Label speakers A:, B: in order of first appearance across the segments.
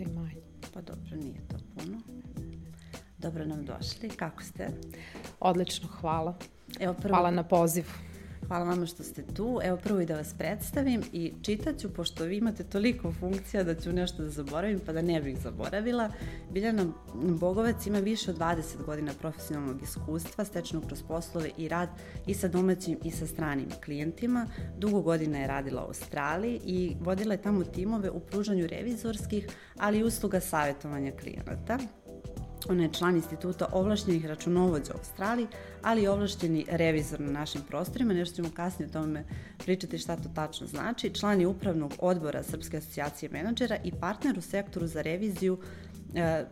A: i manje.
B: Pa dobro, nije to puno. Dobro nam došli, kako ste?
A: Odlično, hvala.
B: Evo prvo,
A: Hvala na pozivu.
B: Hvala vama što ste tu. Evo prvo i da vas predstavim i čitaću, pošto vi imate toliko funkcija da ću nešto da zaboravim, pa da ne bih zaboravila. Biljana Bogovac ima više od 20 godina profesionalnog iskustva, stečenog kroz poslove i rad i sa domaćim i sa stranim klijentima. Dugo godina je radila u Australiji i vodila je tamo timove u pružanju revizorskih, ali i usluga savjetovanja klijenata. Ona je član instituta ovlašćenih računovođa u Australiji, ali i ovlašćeni revizor na našim prostorima, nešto ćemo kasnije o tome pričati šta to tačno znači. Član je upravnog odbora Srpske asocijacije menadžera i partner u sektoru za reviziju e,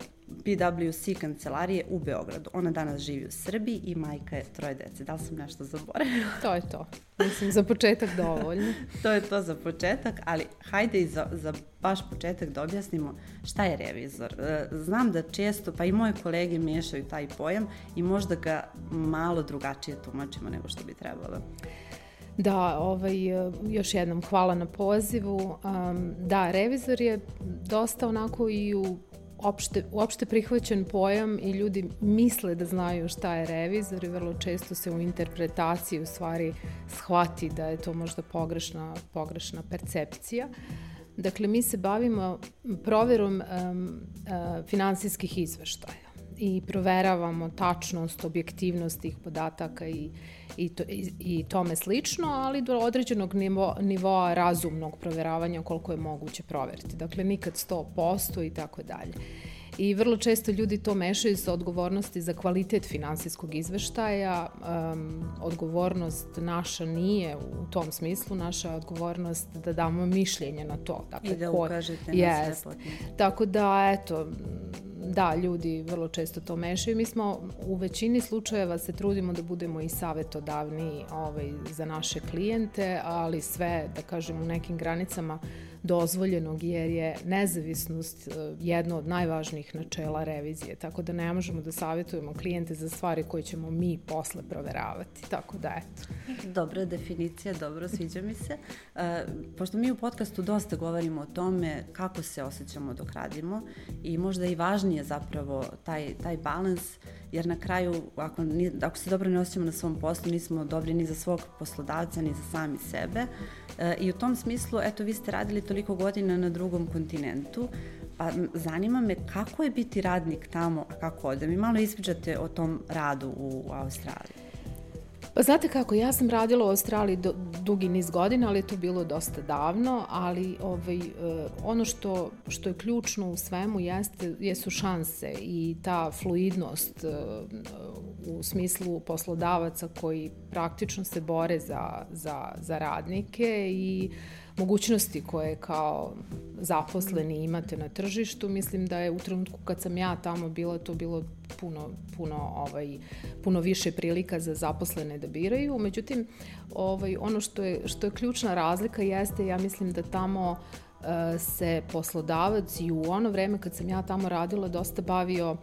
B: PwC kancelarije u Beogradu. Ona danas živi u Srbiji i majka je troje dece. Da li sam nešto zaboravila?
A: To je to. Mislim, za početak dovoljno.
B: to je to za početak, ali hajde i za, za baš početak da objasnimo šta je revizor. E, znam da često, pa i moje kolege miješaju taj pojam i možda ga malo drugačije tumačimo nego što bi trebalo.
A: Da, ovaj, još jednom hvala na pozivu. Um, da, revizor je dosta onako i u opšte, uopšte prihvaćen pojam i ljudi misle da znaju šta je revizor i vrlo često se u interpretaciji u stvari shvati da je to možda pogrešna, pogrešna percepcija. Dakle, mi se bavimo proverom um, uh, finansijskih izveštaja i proveravamo tačnost, objektivnost tih podataka i, i, to, i, i tome slično, ali do određenog nivo, nivoa razumnog proveravanja koliko je moguće proveriti. Dakle, nikad 100% i tako dalje. I vrlo često ljudi to mešaju sa odgovornosti za kvalitet finansijskog izveštaja. Um, odgovornost naša nije u tom smislu, naša odgovornost da damo mišljenje na to.
B: Dakle, I da ko, ukažete na sve
A: Tako da, eto, da, ljudi vrlo često to mešaju. Mi smo u većini slučajeva se trudimo da budemo i savetodavni ovaj, za naše klijente, ali sve, da kažem, u nekim granicama dozvoljenog jer je nezavisnost e, jedno od najvažnijih načela revizije, tako da ne možemo da savjetujemo klijente za stvari koje ćemo mi posle proveravati, tako da eto.
B: Dobra definicija, dobro, sviđa mi se. E, pošto mi u podcastu dosta govorimo o tome kako se osjećamo dok radimo i možda i važnije zapravo taj, taj balans, jer na kraju ako, ako se dobro ne osjećamo na svom poslu, nismo dobri ni za svog poslodavca, ni za sami sebe. E, I u tom smislu, eto, vi ste radili toliko godina na drugom kontinentu, pa zanima me kako je biti radnik tamo, a kako ovde? Mi malo ispričate o tom radu u Australiji.
A: Pa znate kako, ja sam radila u Australiji do, dugi niz godina, ali je to bilo dosta davno, ali ovaj, eh, ono što, što je ključno u svemu jeste, jesu šanse i ta fluidnost eh, u smislu poslodavaca koji praktično se bore za, za, za radnike i mogućnosti koje kao zaposleni imate na tržištu, mislim da je u trenutku kad sam ja tamo bila to bilo puno, puno, ovaj, puno više prilika za zaposlene da biraju. Međutim, ovaj, ono što je, što je ključna razlika jeste, ja mislim da tamo uh, se poslodavac i u ono vreme kad sam ja tamo radila dosta bavio uh,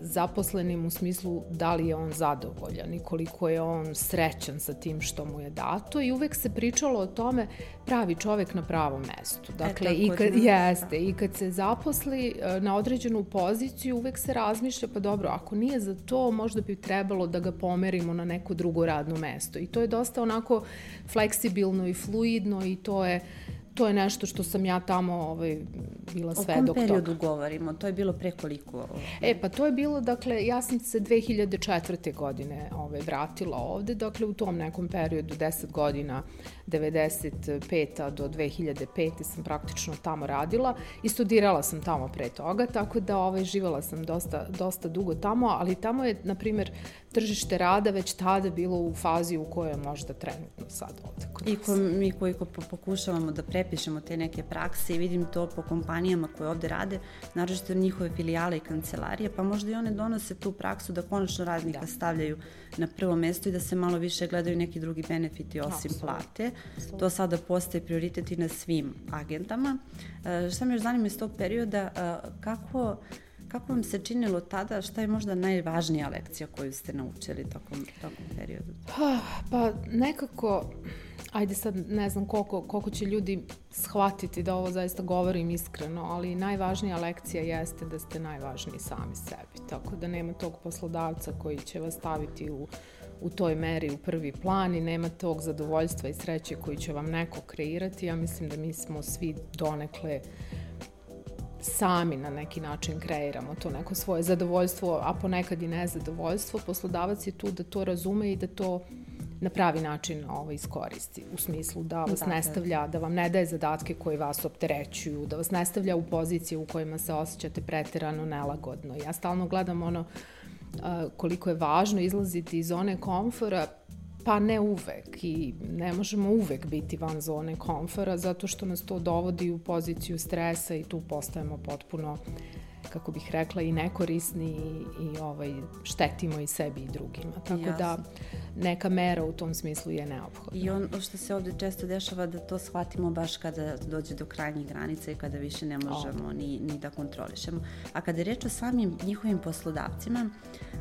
A: zaposlenim u smislu da li je on zadovoljan i koliko je on srećan sa tim što mu je dato i uvek se pričalo o tome pravi čovek na pravom mestu.
B: E, dakle, e, i kad,
A: da. jeste, i kad se zaposli na određenu poziciju, uvek se razmišlja, pa dobro, ako nije za to, možda bi trebalo da ga pomerimo na neko drugo radno mesto. I to je dosta onako fleksibilno i fluidno i to je to je nešto što sam ja tamo ovaj, bila sve dok
B: toga. O kom periodu toga. govorimo? To je bilo pre koliko? Ovaj?
A: E, pa to je bilo, dakle, ja sam se 2004. godine ovaj, vratila ovde, dakle, u tom nekom periodu, 10 godina, 95. do 2005. sam praktično tamo radila i studirala sam tamo pre toga, tako da ovaj, živala sam dosta, dosta dugo tamo, ali tamo je, na primer, tržište rada već tada bilo u fazi u kojoj je možda trenutno sad ovde.
B: I ko, mi koji pokušavamo da prepišemo te neke prakse i vidim to po kompanijama koje ovde rade, naročito njihove filijale i kancelarije, pa možda i one donose tu praksu da konačno radnika da. stavljaju na prvo mesto i da se malo više gledaju neki drugi benefiti osim Absolut. plate. To sada postaje prioritet i na svim agentama. E, šta me još zanima iz tog perioda, e, kako Kako vam se činilo tada, šta je možda najvažnija lekcija koju ste naučili tokom, tokom periodu?
A: Pa, pa nekako, ajde sad ne znam koliko, koliko će ljudi shvatiti da ovo zaista govorim iskreno, ali najvažnija lekcija jeste da ste najvažniji sami sebi. Tako da nema tog poslodavca koji će vas staviti u, u toj meri u prvi plan i nema tog zadovoljstva i sreće koji će vam neko kreirati. Ja mislim da mi smo svi donekle sami na neki način kreiramo to neko svoje zadovoljstvo, a ponekad i nezadovoljstvo. Poslodavac je tu da to razume i da to na pravi način ovaj, iskoristi. U smislu da vas da, ne stavlja, da vam ne daje zadatke koji vas opterećuju, da vas ne stavlja u pozicije u kojima se osjećate preterano nelagodno. Ja stalno gledam ono koliko je važno izlaziti iz zone komfora, pa ne uvek i ne možemo uvek biti van zone komfora zato što nas to dovodi u poziciju stresa i tu postajemo potpuno kako bih rekla, i nekorisni i, i ovaj, štetimo i sebi i drugima. Tako Jasne. da neka mera u tom smislu je neophodna.
B: I ono što se ovde često dešava da to shvatimo baš kada dođe do krajnjih granica i kada više ne možemo ni, ni da kontrolišemo. A kada je reč o samim njihovim poslodavcima,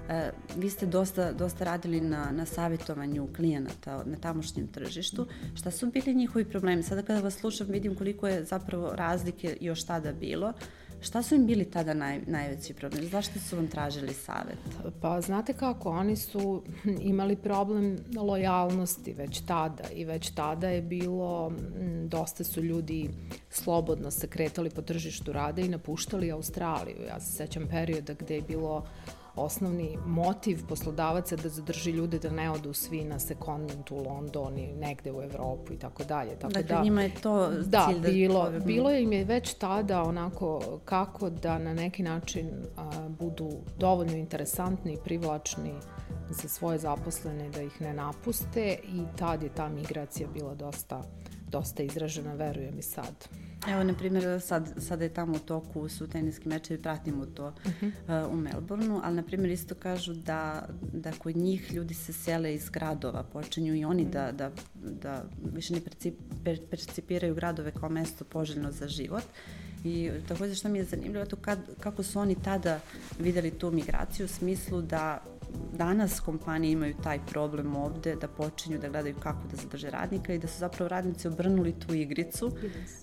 B: e, vi ste dosta, dosta radili na, na savjetovanju klijenata na tamošnjem tržištu. Šta su bili njihovi problemi? Sada kada vas slušam vidim koliko je zapravo razlike još tada bilo. Šta su im bili tada naj, najveći problem? Zašto su vam tražili savet?
A: Pa znate kako, oni su imali problem lojalnosti već tada i već tada je bilo, dosta su ljudi slobodno se kretali po tržištu rada i napuštali Australiju. Ja se sećam perioda gde je bilo osnovni motiv poslodavaca da zadrži ljude da ne odu svi na sekondment u London i negde u Evropu i tako dalje.
B: Tako dakle, da, njima je to
A: da, cilj da... bilo, da... bilo im je već tada onako kako da na neki način a, budu dovoljno interesantni i privlačni za svoje zaposlene da ih ne napuste i tad je ta migracija bila dosta, dosta izražena, verujem i sad.
B: Evo, na primjer, sad, sada je tamo u toku su teniski mečevi, pratimo to uh -huh. uh, u Melbourneu, ali na primjer isto kažu da, da kod njih ljudi se sele iz gradova, počinju i oni uh -huh. da, da, da više ne percip, per, percipiraju gradove kao mesto poželjno za život. I takođe što mi je zanimljivo to kad, kako su oni tada videli tu migraciju u smislu da danas kompanije imaju taj problem ovde da počinju da gledaju kako da zadrže radnika i da su zapravo radnici obrnuli tu igricu,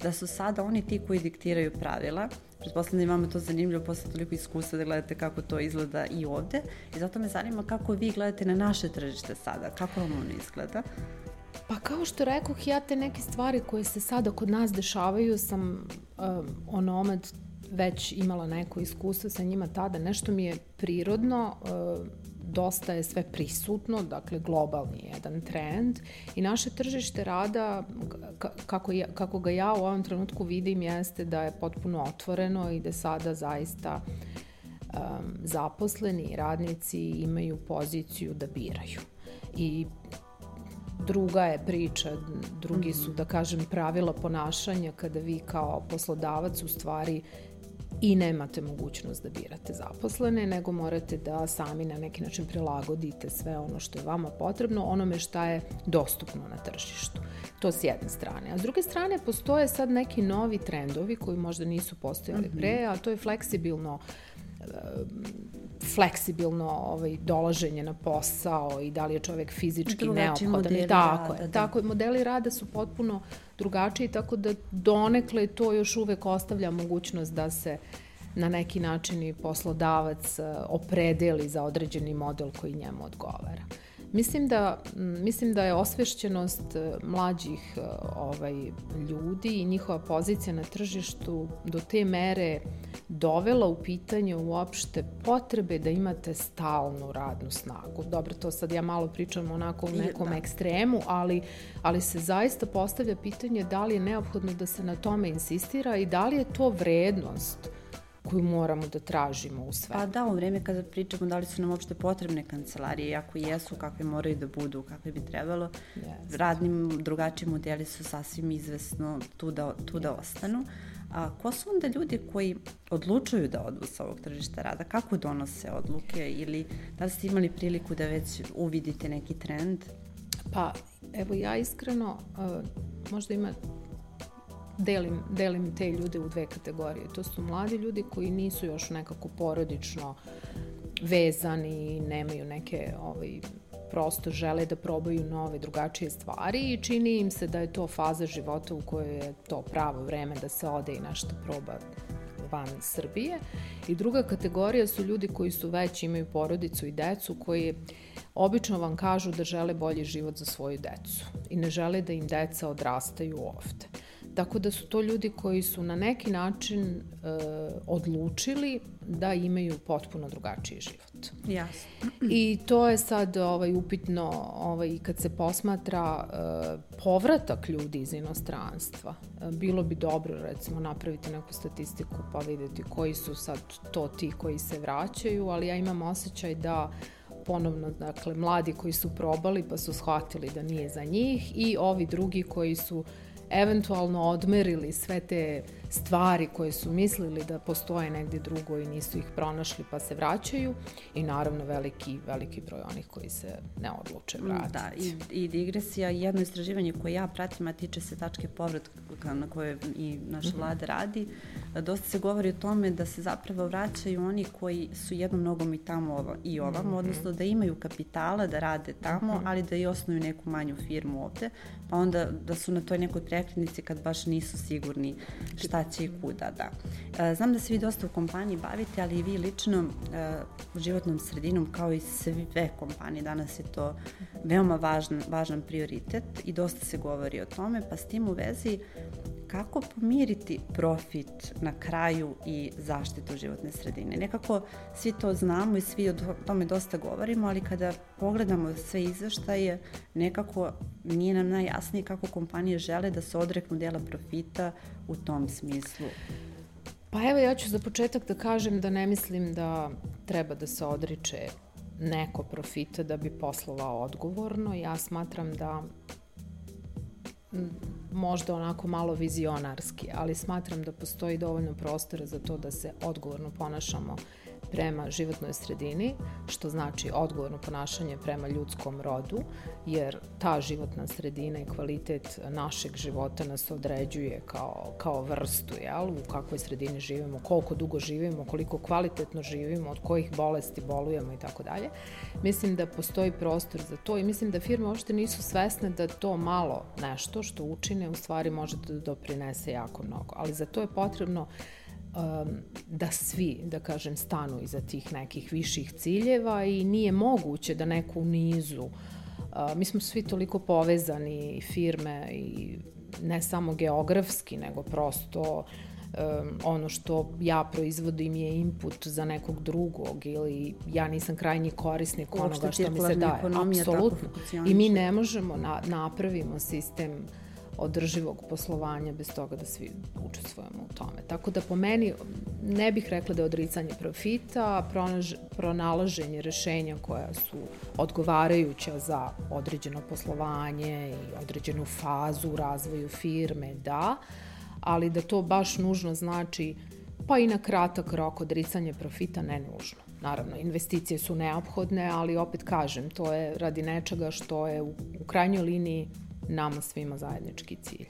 B: da su sada oni ti koji diktiraju pravila. Pretpostavljam da imamo to zanimljivo posle toliko iskustva da gledate kako to izgleda i ovde i zato me zanima kako vi gledate na naše tržište sada, kako vam ono izgleda.
A: Pa kao što rekoh, ja te neke stvari koje se sada kod nas dešavaju sam um, onomad već imala neko iskustvo sa njima tada. Nešto mi je prirodno, uh, dosta je sve prisutno, dakle globalni jedan trend i naše tržište rada, kako, ja, kako ga ja u ovom trenutku vidim, jeste da je potpuno otvoreno i da sada zaista um, zaposleni radnici imaju poziciju da biraju. I druga je priča, drugi su, mhm. da kažem, pravila ponašanja kada vi kao poslodavac u stvari i nemate mogućnost da birate zaposlene, nego morate da sami na neki način prilagodite sve ono što je vama potrebno, onome šta je dostupno na tržištu. To s jedne strane. A s druge strane postoje sad neki novi trendovi koji možda nisu postojali mhm. pre, a to je fleksibilno fleksibilno ovaj, dolaženje na posao i da li je čovek fizički neophodan. I tako rada, je. Da. Tako je. Modeli rada su potpuno drugačiji, tako da donekle to još uvek ostavlja mogućnost da se na neki način i poslodavac eh, opredeli za određeni model koji njemu odgovara. Mislim da, mislim da je osvešćenost e, mlađih e, ovaj, ljudi i njihova pozicija na tržištu do te mere dovela u pitanje uopšte potrebe da imate stalnu radnu snagu. Dobro, to sad ja malo pričam onako u nekom da. ekstremu, ali, ali se zaista postavlja pitanje da li je neophodno da se na tome insistira i da li je to vrednost koju moramo da tražimo u sve.
B: Pa da, u vreme kada pričamo da li su nam uopšte potrebne kancelarije, ako jesu, kakve moraju da budu, kakve bi trebalo, yes. radnim drugačiji modeli su sasvim izvesno tu da, tu da ostanu. A ko su onda ljudi koji odlučuju da odu sa ovog tržišta rada? Kako donose odluke ili da li ste imali priliku da već uvidite neki trend?
A: Pa, evo ja iskreno, uh, možda ima delim, delim te ljude u dve kategorije. To su mladi ljudi koji nisu još nekako porodično vezani, nemaju neke ovaj, prosto žele da probaju nove, drugačije stvari i čini im se da je to faza života u kojoj je to pravo vreme da se ode i nešto proba van Srbije. I druga kategorija su ljudi koji su već imaju porodicu i decu koji obično vam kažu da žele bolji život za svoju decu i ne žele da im deca odrastaju ovde. Tako da su to ljudi koji su na neki način e, odlučili da imaju potpuno drugačiji život.
B: Jasno.
A: I to je sad ovaj, upitno ovaj, kad se posmatra e, povratak ljudi iz inostranstva. E, bilo bi dobro recimo napraviti neku statistiku pa videti koji su sad to ti koji se vraćaju, ali ja imam osjećaj da ponovno, dakle, mladi koji su probali pa su shvatili da nije za njih i ovi drugi koji su eventualno odmerili sve te stvari koje su mislili da postoje negde drugo i nisu ih pronašli pa se vraćaju i naravno veliki, veliki broj onih koji se ne odluče mm, vratiti.
B: Da, i, i digresija, jedno istraživanje koje ja pratim, a tiče se tačke povratka na koje i naša mm -hmm. vlada radi, dosta se govori o tome da se zapravo vraćaju oni koji su jednom nogom i tamo i ovam, mm -hmm. odnosno da imaju kapitala da rade tamo, mm -hmm. ali da i osnuju neku manju firmu ovde, pa onda da su na toj nekoj prekrednici kad baš nisu sigurni šta će i kuda, da. E, znam da se vi dosta u kompaniji bavite, ali i vi lično e, životnom sredinom kao i sve kompanije. Danas je to veoma važan, važan prioritet i dosta se govori o tome, pa s tim u vezi kako pomiriti profit na kraju i zaštitu životne sredine. Nekako svi to znamo i svi o tome dosta govorimo, ali kada pogledamo sve izveštaje, nekako nije nam najjasnije kako kompanije žele da se odreknu dela profita u tom smislu.
A: Pa evo ja ću za početak da kažem da ne mislim da treba da se odriče neko profita da bi poslovao odgovorno. Ja smatram da možda onako malo vizionarski, ali smatram da postoji dovoljno prostora za to da se odgovorno ponašamo prema životnoj sredini, što znači odgovorno ponašanje prema ljudskom rodu, jer ta životna sredina i kvalitet našeg života nas određuje kao, kao vrstu, jel? u kakvoj sredini živimo, koliko dugo živimo, koliko kvalitetno živimo, od kojih bolesti bolujemo i tako dalje. Mislim da postoji prostor za to i mislim da firme uopšte nisu svesne da to malo nešto što učine u stvari može da doprinese jako mnogo, ali za to je potrebno um, da svi, da kažem, stanu iza tih nekih viših ciljeva i nije moguće da neko u nizu uh, mi smo svi toliko povezani firme i ne samo geografski, nego prosto um, ono što ja proizvodim je input za nekog drugog ili ja nisam krajnji korisnik onoga što mi se daje. Apsolutno. I mi ne možemo na, napravimo sistem uh, održivog poslovanja bez toga da svi učestvujemo u tome. Tako da po meni ne bih rekla da je odricanje profita, pronaž, pronalaženje rešenja koja su odgovarajuća za određeno poslovanje i određenu fazu u razvoju firme, da, ali da to baš nužno znači pa i na kratak rok odricanje profita ne nužno. Naravno, investicije su neophodne, ali opet kažem, to je radi nečega što je u, u krajnjoj liniji nama svima zajednički cilj.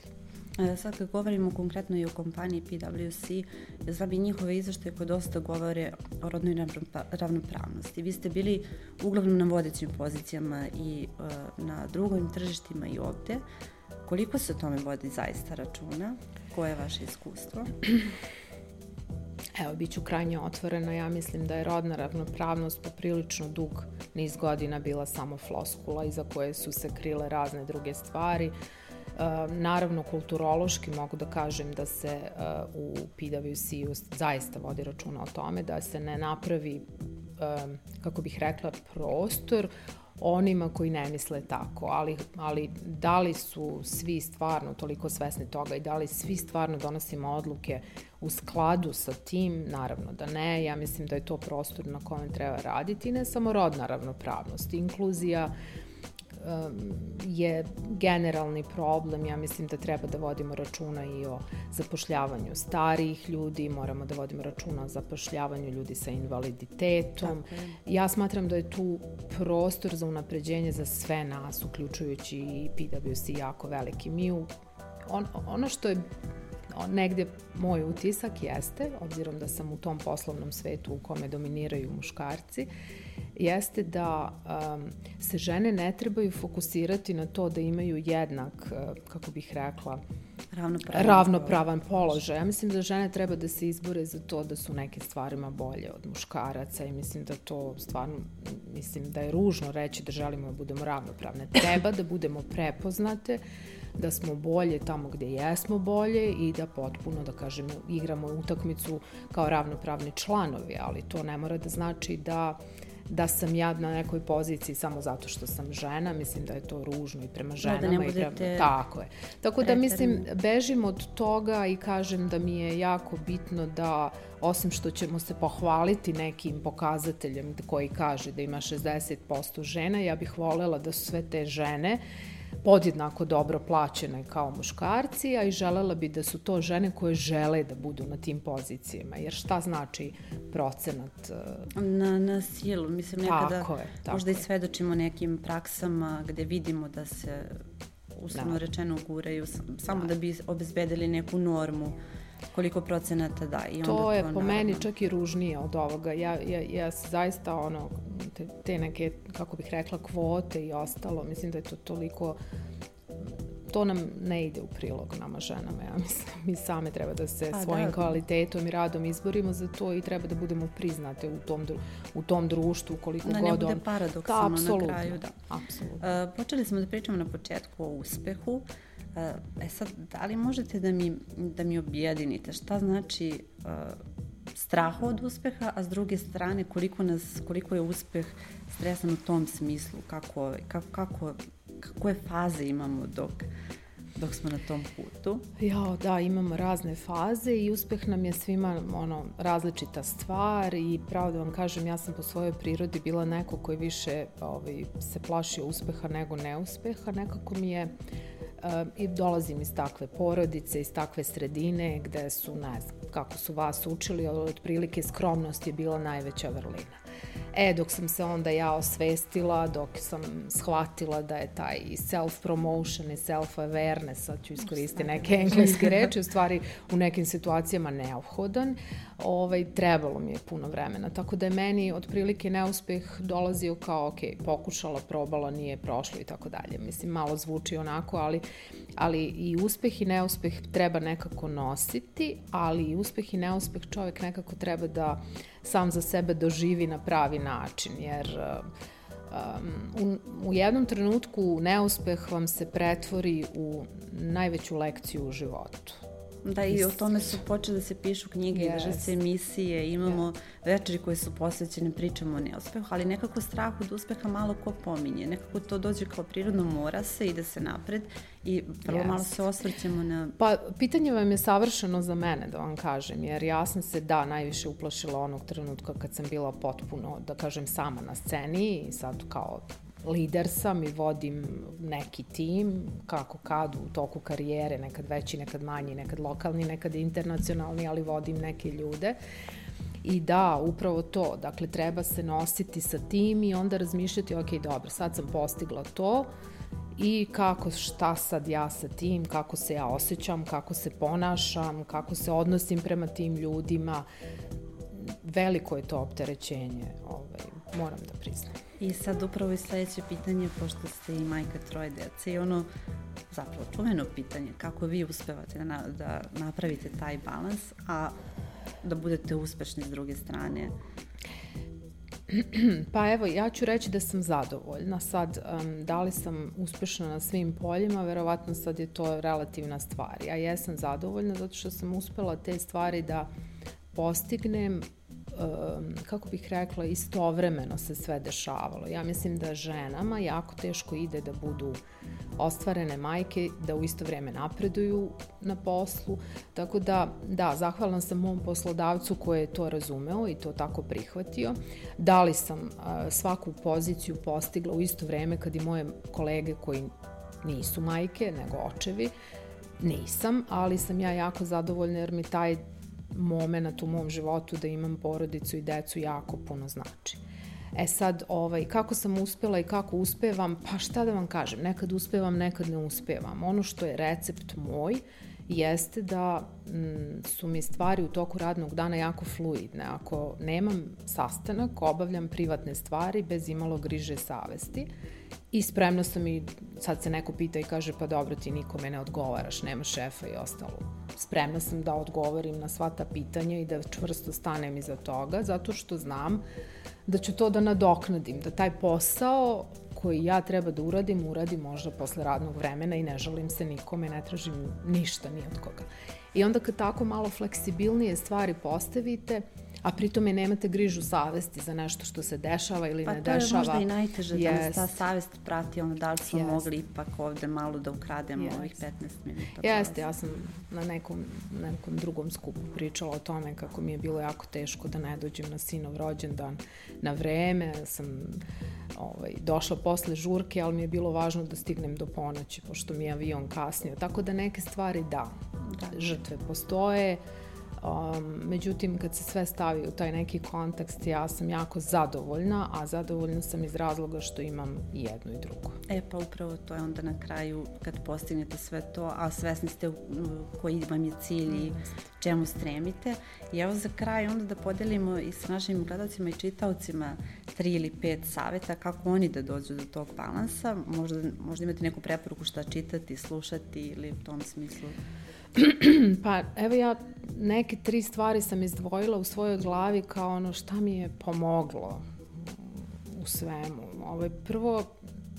B: E, sad kad govorimo konkretno i o kompaniji PwC, znam i njihove izveštaje koje dosta govore o rodnoj ravnopravnosti. Vi ste bili uglavnom na vodećim pozicijama i uh, na drugim tržištima i ovde. Koliko se o tome vodi zaista računa? Koje je vaše iskustvo?
A: Evo, bit ću krajnje otvorena, ja mislim da je rodna ravnopravnost poprilično dug niz godina bila samo floskula iza koje su se krile razne druge stvari. E, naravno, kulturološki mogu da kažem da se e, u PwC-u zaista vodi računa o tome da se ne napravi, e, kako bih rekla, prostor onima koji ne misle tako, ali, ali da li su svi stvarno toliko svesni toga i da li svi stvarno donosimo odluke u skladu sa tim, naravno da ne, ja mislim da je to prostor na kojem treba raditi, ne samo rodna ravnopravnost, inkluzija, je generalni problem. Ja mislim da treba da vodimo računa i o zapošljavanju starijih ljudi, moramo da vodimo računa o zapošljavanju ljudi sa invaliditetom. Ja smatram da je tu prostor za unapređenje za sve nas, uključujući i PwC jako veliki. Mi u, on, ono što je negde moj utisak jeste, obzirom da sam u tom poslovnom svetu u kome dominiraju muškarci, jeste da um, se žene ne trebaju fokusirati na to da imaju jednak, uh, kako bih rekla,
B: ravnopravan,
A: ravnopravan položaj. Ja mislim da žene treba da se izbore za to da su neke stvarima bolje od muškaraca i mislim da to stvarno, mislim da je ružno reći da želimo da budemo ravnopravne. Treba da budemo prepoznate, da smo bolje tamo gde jesmo bolje i da potpuno, da kažemo, igramo utakmicu kao ravnopravni članovi, ali to ne mora da znači da da sam ja na nekoj poziciji samo zato što sam žena, mislim da je to ružno i prema ženama. Da, da ne budete...
B: i prema...
A: Tako je. Tako da mislim, bežim od toga i kažem da mi je jako bitno da osim što ćemo se pohvaliti nekim pokazateljem koji kaže da ima 60% žena, ja bih volela da su sve te žene uh, podjednako dobro plaćene kao muškarci, a i želela bi da su to žene koje žele da budu na tim pozicijama. Jer šta znači procenat?
B: E, na, na silu. Mislim, nekada tako je, tako možda i svedočimo nekim praksama gde vidimo da se uslovno da. rečeno guraju samo da. da bi obezbedili neku normu koliko procenata da. I
A: onda to je to, po naravno... meni čak i ružnije od ovoga. Ja, ja, ja zaista ono, te, te neke, kako bih rekla, kvote i ostalo, mislim da je to toliko to nam ne ide u prilog nama ženama, ja mislim. Mi same treba da se A, svojim da. kvalitetom i radom izborimo za to i treba da budemo priznate u tom, u tom društvu koliko
B: da
A: god
B: on... Da ne bude paradoks
A: da,
B: na kraju.
A: Da, apsolutno.
B: Uh, počeli smo da pričamo na početku o uspehu. Uh, E sad, da li možete da mi, da mi objedinite šta znači uh, strah od uspeha, a s druge strane koliko, nas, koliko je uspeh stresan u tom smislu, kako, kako, kako, koje faze imamo dok, dok smo na tom putu.
A: Ja, da, imamo razne faze i uspeh nam je svima ono, različita stvar i pravo da vam kažem, ja sam po svojoj prirodi bila neko koji više ovaj, se plašio uspeha nego neuspeha. Nekako mi je i dolazim iz takve porodice, iz takve sredine gde su, ne znam, kako su vas učili, otprilike skromnost je bila najveća vrlina. E, dok sam se onda ja osvestila, dok sam shvatila da je taj self-promotion i self-awareness, sad ću iskoristiti neke engleske reči, u stvari u nekim situacijama neophodan, ovaj, trebalo mi je puno vremena. Tako da je meni otprilike neuspeh dolazio kao, ok, pokušala, probala, nije prošlo i tako dalje. Mislim, malo zvuči onako, ali, ali i uspeh i neuspeh treba nekako nositi, ali i uspeh i neuspeh čovek nekako treba da sam za sebe doživi na pravi način, jer um, u, u jednom trenutku neuspeh vam se pretvori u najveću lekciju u životu.
B: Da, i o tome su počele da se pišu knjige, yes. drže se emisije, imamo yeah. večeri koje su posvećene pričamo o neuspehu, ali nekako strah od uspeha malo ko pominje. Nekako to dođe kao prirodno, mora se, ide se napred i prvo yes. malo se osvrćemo na...
A: Pa, pitanje vam je savršeno za mene, da vam kažem, jer ja sam se, da, najviše uplašila onog trenutka kad sam bila potpuno, da kažem, sama na sceni i sad kao lider sam i vodim neki tim, kako kad u toku karijere, nekad veći, nekad manji, nekad lokalni, nekad internacionalni, ali vodim neke ljude. I da, upravo to, dakle treba se nositi sa tim i onda razmišljati, ok, dobro, sad sam postigla to i kako, šta sad ja sa tim, kako se ja osjećam, kako se ponašam, kako se odnosim prema tim ljudima. Veliko je to opterećenje, ovaj, moram da priznam.
B: I sad upravo i sledeće pitanje, pošto ste i majka troje dece i ono zapravo čuveno pitanje, kako vi uspevate da, na, da napravite taj balans, a da budete uspešni s druge strane?
A: Pa evo, ja ću reći da sam zadovoljna. Sad, um, da li sam uspešna na svim poljima, verovatno sad je to relativna stvar. Ja jesam zadovoljna zato što sam uspela te stvari da postignem kako bih rekla, istovremeno se sve dešavalo. Ja mislim da ženama jako teško ide da budu ostvarene majke, da u isto vreme napreduju na poslu. Tako da, da, zahvalna sam mom poslodavcu koji je to razumeo i to tako prihvatio. Da li sam svaku poziciju postigla u isto vreme kad i moje kolege koji nisu majke, nego očevi, nisam, ali sam ja jako zadovoljna jer mi taj moment u mom životu da imam porodicu i decu jako puno znači. E sad, ovaj, kako sam uspela i kako uspevam, pa šta da vam kažem, nekad uspevam, nekad ne uspevam. Ono što je recept moj jeste da m, mm, su mi stvari u toku radnog dana jako fluidne. Ako nemam sastanak, obavljam privatne stvari bez imalo griže savesti i spremna sam i sad se neko pita i kaže pa dobro ti nikome ne odgovaraš, nema šefa i ostalo. Spremna sam da odgovorim na sva ta pitanja i da čvrsto stanem iza toga zato što znam da ću to da nadoknadim, da taj posao koji ja treba da uradim, uradim možda posle radnog vremena i ne žalim se nikome, ne tražim ništa ni od koga. I onda kad tako malo fleksibilnije stvari postavite, a pritome nemate grižu savesti za nešto što se dešava ili
B: pa
A: ne dešava.
B: Pa to je možda i najteže yes. da nas ta savest prati, ono da li smo yes. mogli ipak ovde malo da ukrademo yes. ovih 15 minuta.
A: Jeste, ja sam na nekom, nekom drugom skupu pričala o tome kako mi je bilo jako teško da ne dođem na sinov rođendan na vreme, sam ovaj, došla posle žurke, ali mi je bilo važno da stignem do ponoći, pošto mi je avion kasnio. Tako da neke stvari da, da. žrtve postoje, Um, međutim, kad se sve stavi u taj neki kontekst, ja sam jako zadovoljna, a zadovoljna sam iz razloga što imam i jedno i drugo.
B: E, pa upravo to je onda na kraju, kad postignete sve to, a svesni ste koji vam je cilj i čemu stremite. I evo za kraj onda da podelimo i sa našim gledalcima i čitaocima tri ili pet saveta kako oni da dođu do tog balansa. Možda, možda imate neku preporuku šta čitati, slušati ili u tom smislu.
A: pa evo ja neke tri stvari sam izdvojila u svojoj glavi kao ono šta mi je pomoglo u svemu. Ovo, ovaj, prvo,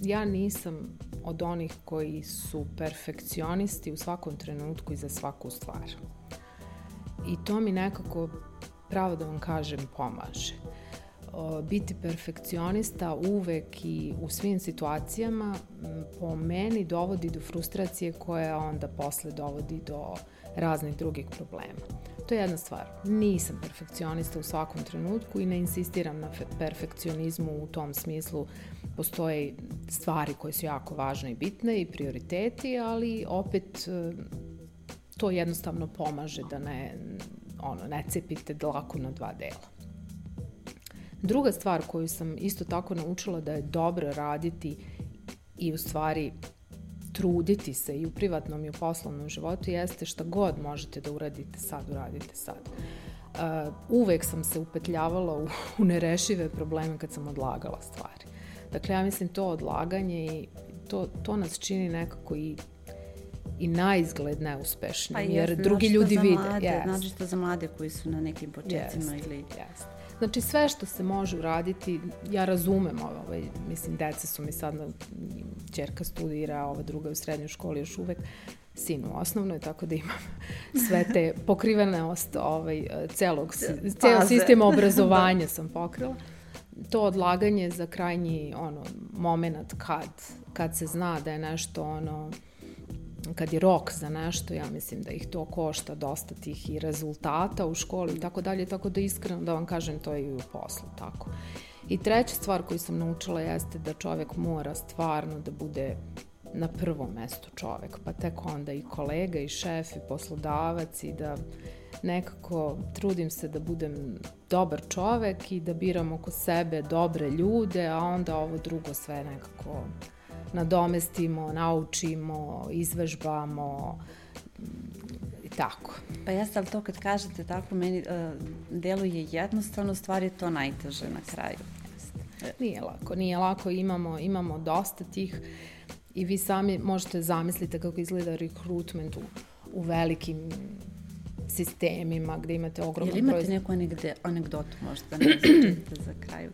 A: ja nisam od onih koji su perfekcionisti u svakom trenutku i za svaku stvar. I to mi nekako, pravo da vam kažem, pomaže. Biti perfekcionista uvek i u svim situacijama po meni dovodi do frustracije koja onda posle dovodi do raznih drugih problema. To je jedna stvar. Nisam perfekcionista u svakom trenutku i ne insistiram na perfekcionizmu u tom smislu. Postoje stvari koje su jako važne i bitne i prioriteti, ali opet e, to jednostavno pomaže da ne, ono, ne cepite dlaku na dva dela. Druga stvar koju sam isto tako naučila da je dobro raditi i u stvari truditi se i u privatnom i u poslovnom životu jeste šta god možete da uradite sad, uradite sad. Uh, uvek sam se upetljavala u, u nerešive probleme kad sam odlagala stvari. Dakle, ja mislim to odlaganje i to, to nas čini nekako i i na izgled neuspešni, pa jer drugi ljudi vide.
B: Mlade, yes. Znači što za mlade koji su na nekim početcima yes. ili...
A: Yes. Znači sve što se može uraditi, ja razumem, ovaj, mislim, deca su mi sad, čerka studira, ova druga u srednjoj školi još uvek, sin u osnovnoj, tako da imam sve te pokrivenost ovaj, celog, ceo sistem obrazovanja sam pokrila. To odlaganje za krajnji ono, moment kad, kad se zna da je nešto ono, kad je rok za nešto, ja mislim da ih to košta dosta tih i rezultata u školi i tako dalje, tako da iskreno da vam kažem to je i u poslu tako. I treća stvar koju sam naučila jeste da čovek mora stvarno da bude na prvom mestu čovek, pa tek onda i kolega i šef i poslodavac i da nekako trudim se da budem dobar čovek i da biram oko sebe dobre ljude, a onda ovo drugo sve nekako nadomestimo, naučimo, izvežbamo i tako.
B: Pa jeste, ali to kad kažete tako, meni uh, deluje jednostavno, stvar je to najteže na kraju.
A: Nije lako, nije lako, imamo, imamo dosta tih i vi sami možete zamislite kako izgleda rekrutment u, u velikim sistemima gde imate ogromno broj...
B: Jel imate neku anegde, anegdotu možda da ne za kraju?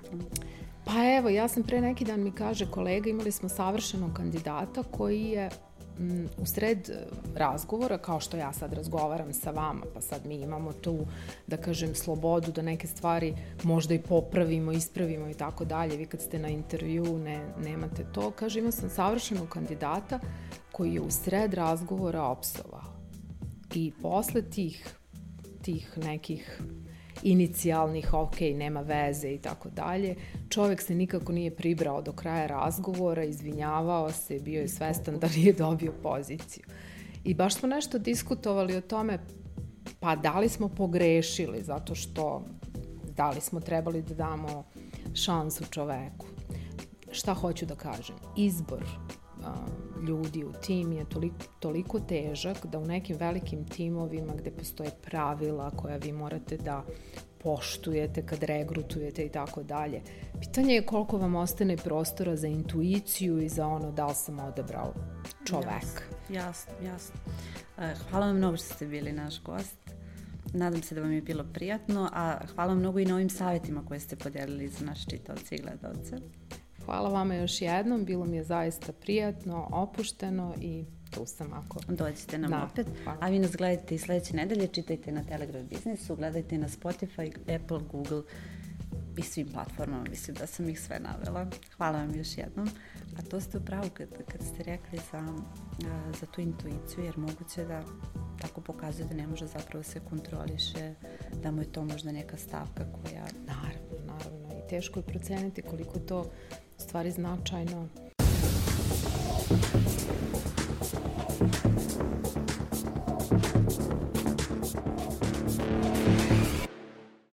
A: Pa evo, ja sam pre neki dan mi kaže kolega, imali smo savršenog kandidata koji je m, u sred e, razgovora, kao što ja sad razgovaram sa vama, pa sad mi imamo tu, da kažem, slobodu da neke stvari možda i popravimo, ispravimo i tako dalje. Vi kad ste na intervju ne, nemate to. Kaže, imao sam savršenog kandidata koji je u sred razgovora opsovao. I posle tih, tih nekih inicijalnih, ok, nema veze i tako dalje. Čovek se nikako nije pribrao do kraja razgovora, izvinjavao se, bio je svestan da nije dobio poziciju. I baš smo nešto diskutovali o tome, pa da li smo pogrešili zato što da li smo trebali da damo šansu čoveku. Šta hoću da kažem? Izbor ljudi u tim je toliko, toliko težak da u nekim velikim timovima gde postoje pravila koja vi morate da poštujete kad regrutujete i tako dalje. Pitanje je koliko vam ostane prostora za intuiciju i za ono da li sam odebrao čovek.
B: Jasno, jasno. E, hvala vam mnogo što ste bili naš gost. Nadam se da vam je bilo prijatno, a hvala mnogo i na ovim savjetima koje ste podelili za naše čitavce i gledalce.
A: Hvala vama još jednom, bilo mi je zaista prijatno, opušteno i tu sam ako...
B: Dođite nam da, opet. Hvala. A vi nas gledajte i sledeće nedelje, čitajte na Telegram biznisu, gledajte na Spotify, Apple, Google i svim platformama, mislim da sam ih sve navela. Hvala vam još jednom. A to ste upravo kad, kad ste rekli za, za tu intuiciju, jer moguće da tako pokazuje da ne može zapravo se kontroliše, da mu je to možda neka stavka koja...
A: Naravno, naravno. Teško je proceniti koliko to stvari značajno.